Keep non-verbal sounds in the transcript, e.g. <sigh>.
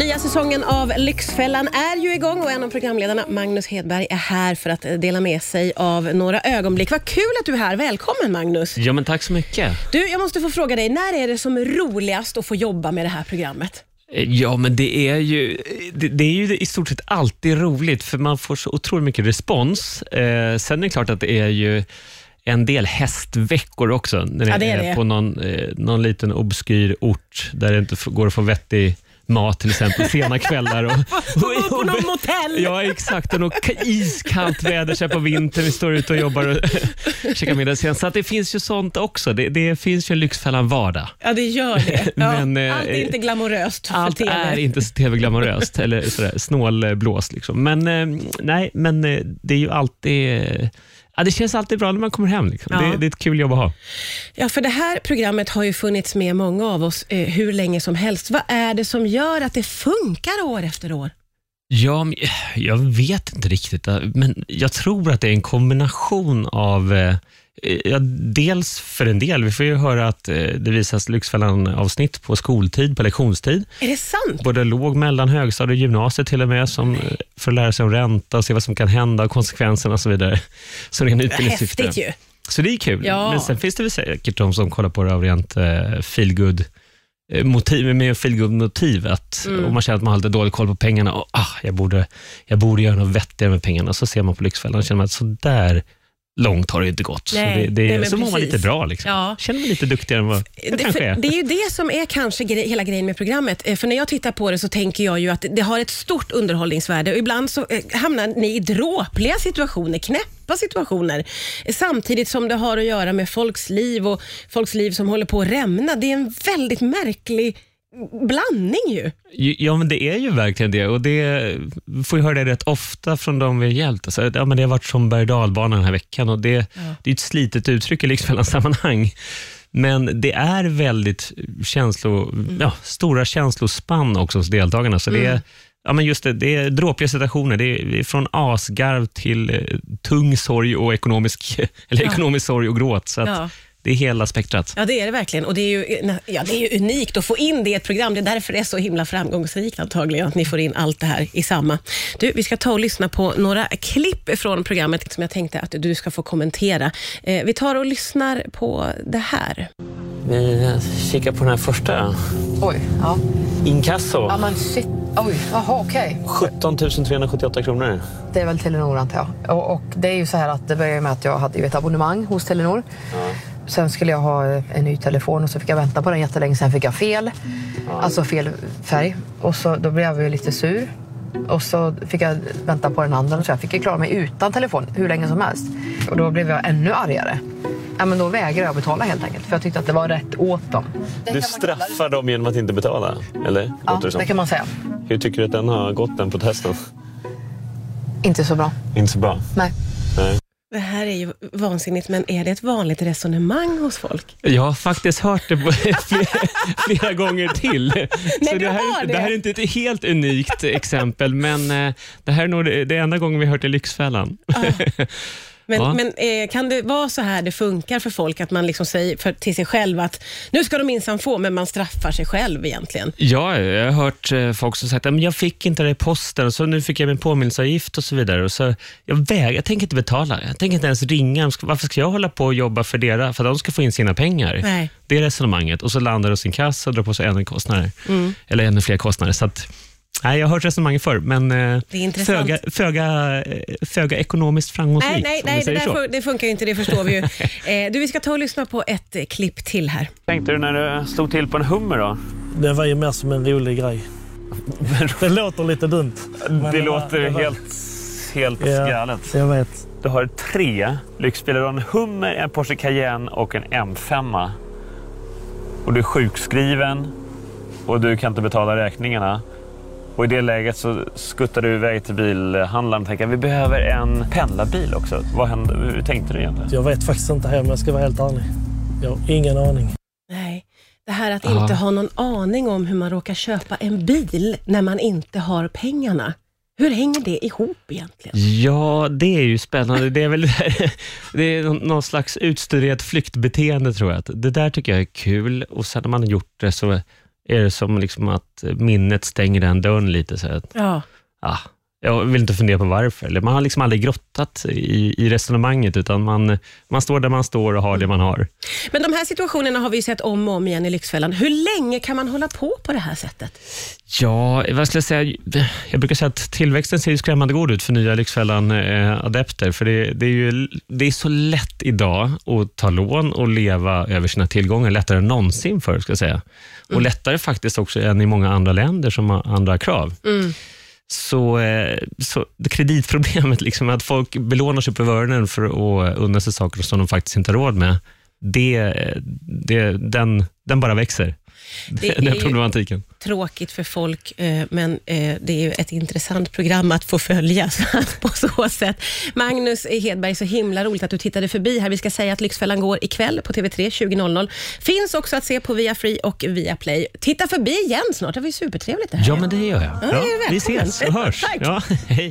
Nya säsongen av Lyxfällan är ju igång och en av programledarna, Magnus Hedberg, är här för att dela med sig av några ögonblick. Vad kul att du är här. Välkommen Magnus. Ja, men tack så mycket. Du, jag måste få fråga dig, när är det som är roligast att få jobba med det här programmet? Ja, men det är ju, det, det är ju i stort sett alltid roligt, för man får så otroligt mycket respons. Eh, sen är det klart att det är ju en del hästveckor också, när Ja, det är det. på någon, eh, någon liten obskyr ort där det inte går att få vettig mat till exempel sena kvällar. Och, <laughs> bo på någon motell. Ja, exakt. Och något iskallt väder så här på vintern. Vi står ute och jobbar och <laughs> käkar middag sen. Så att det finns ju sånt också. Det, det finns ju en Lyxfällan vardag. Ja, det gör det. <laughs> Ja, Men, eh, allt är inte glamoröst för Allt TV. är inte så tv-glamoröst eller sådär, snålblåst. Liksom. Men, eh, nej, men eh, det är ju alltid... Ja, det känns alltid bra när man kommer hem. Liksom. Ja. Det, det är ett kul jobb att ha. Ja, för det här programmet har ju funnits med många av oss eh, hur länge som helst. Vad är det som gör att det funkar år efter år? Ja, jag vet inte riktigt, men jag tror att det är en kombination av eh, Ja, dels för en del. Vi får ju höra att eh, det visas Lyxfällan-avsnitt på skoltid, på lektionstid. Är det sant? Både låg, mellan, högstadiet och gymnasiet till och med, som, eh, för att lära sig om ränta och se vad som kan hända och konsekvenserna och så vidare. <laughs> Så det är en utbildningssyfte. Häftigt ju. Så det är kul. Ja. Men sen finns det väl säkert de som kollar på det av rent feelgood eh, motiv, med feelgood motiv att Mm. om man känner att man har lite dålig koll på pengarna och ah, jag, borde, jag borde göra något vettigare med pengarna, så ser man på Lyxfällan och känner att så där långt har det inte gått. Nej, så det, det, nej, så mår man lite bra. Liksom. Ja. Känner mig lite duktigare än vad jag Det, kanske är. det är ju det som är kanske gre- hela grejen med programmet. Eh, För när jag tittar på det så tänker jag ju att det har ett stort underhållningsvärde och ibland så eh, hamnar ni i dråpliga situationer, knäppa situationer, samtidigt som det har att göra med folks liv och folks liv som håller på att rämna. Det är en väldigt märklig blandning ju. Ja, men det är ju verkligen det. Och det får ju höra det rätt ofta från de vi har hjälpt. Alltså, ja, men det har varit som berg dalbana den här veckan och det, det är ett slitet uttryck i Lyxfällan-sammanhang. Men det är väldigt känslo, ja, stora känslospann också hos deltagarna. Så det är, ja, men just det, det är dråpliga situationer. Det är, från asgarv till eh, tung sorg och ekonomisk, <laughs> eller ekonomisk sorg och gråt. Så att Ja. Det är hela spektrat. Ja, det är det verkligen. Och det är, ju, ja, det är ju unikt att få in det i ett program. Det är därför det är så himla framgångsrikt antagligen, att ni får in allt det här i samma. Du, vi ska ta och lyssna på några klipp från programmet som jag tänkte att du ska få kommentera. Eh, vi tar och lyssnar på det här. Vi kikar på den här första. Oj, ja. Inkasso. Ja men shit. Oj, jaha okej. 17 378 kronor. Det är väl Telenor antar jag. Och, och det är ju så här att det började med att jag hade ju ett abonnemang hos Telenor. Sen skulle jag ha en ny telefon och så fick jag vänta på den jättelänge. Sen fick jag fel. Alltså fel färg. Och så då blev jag ju lite sur. Och så fick jag vänta på den andra. Så jag fick ju klara mig utan telefon hur länge som helst. Och då blev jag ännu argare. Ja, men då vägrade jag betala helt enkelt. För jag tyckte att det var rätt åt dem. Du straffar dem genom att inte betala, eller? Ja, det det kan man säga. Hur tycker du att den har gått, den protesten? Inte så bra. Inte så bra. Nej. Nej. Det här är ju vansinnigt, men är det ett vanligt resonemang hos folk? Jag har faktiskt hört det <laughs> flera, flera gånger till. så du det, här, har är inte- det? det här är inte ett helt unikt exempel, men eh, det här är nog det, enda gången vi hört det i Lyxfällan. <laughs> Men, Ja. men eh, kan det vara så här det funkar för folk, att man liksom säger för, till sig själv att nu ska de minsann få, men man straffar sig själv egentligen? Ja, jag har hört eh, folk som sagt att jag fick inte det i posten och så nu fick jag min påminnelseavgift och så vidare. Och så, jag vägrar, jag tänker inte betala. Jag tänker inte ens ringa. Varför ska jag hålla på och jobba för deras, för att de ska få in sina pengar? Nej. Det är resonemanget. Och så landar det hos sin kassa och drar på sig ännu kostnader. Mm. Eller ännu fler kostnader. Så att, nej, jag har hört resonemanget förr, men eh, Det föga, föga, eh, föga ekonomiskt framgångsrikt. Nej, nej, nej det, där fun- det funkar ju inte, det förstår vi ju. <laughs> eh, du, vi ska ta och lyssna på ett eh, klipp till här. tänkte du när du slog till på en hummer då? Det var ju mer som en rolig grej. <laughs> Det låter lite dumt. Det var- låter det var- helt, helt Ja. galet. Jag vet. Du har tre lyxbilar. Du har en Hummer, en Porsche Cayenne och en M5. Och du är sjukskriven och du kan inte betala räkningarna. Och i det läget så skuttar du iväg till bilhandlaren och tänker vi behöver en pendlarbil också. Vad hände? Hur tänkte du egentligen? Jag vet faktiskt inte här, men jag ska vara helt ärlig. Jag har ingen aning. Nej, det här att Ja. inte ha någon aning om hur man råkar köpa en bil när man inte har pengarna. Hur hänger det ihop egentligen? Ja, det är ju spännande. Det är väl <laughs> det är någon- slags utstuderat flyktbeteende tror jag. Att Det där tycker jag är kul och sen när man har gjort det så är det som liksom att minnet stänger den dörren lite. Så att, Ja. ah, jag vill inte fundera på varför. Eller man har liksom aldrig grottat i, i resonemanget, utan man, man står där man står och har det man har. Men de här situationerna har vi sett om och om igen i Lyxfällan. Hur länge kan man hålla på på det här sättet? Ja, vad skulle jag säga? Jag brukar säga att tillväxten ser skrämmande god ut för nya Lyxfällan-adepter. För det, det, är ju, det är så lätt idag att ta lån och leva över sina tillgångar, lättare än någonsin förr, ska jag säga. Och lättare faktiskt också än i många andra länder som har andra krav. Så, eh, så kreditproblemet, <laughs> liksom, att folk belånar sig på öronen för att unna sig saker som de faktiskt inte har råd med, det, eh, det, den, den bara växer. Det den är ju- problematiken. Tråkigt för folk, eh, men eh, det är ju ett intressant program att få följa så <laughs> på så sätt. Magnus Hedberg, så himla roligt att du tittade förbi här. Vi ska säga att Lyxfällan går ikväll på TV3 20.00. Finns också att se på Via Free och Via Play. Titta förbi igen snart, det var ju supertrevligt det här. Ja, men det gör jag. Ja, är vi ses och hörs. <laughs> Tack. Ja, hej.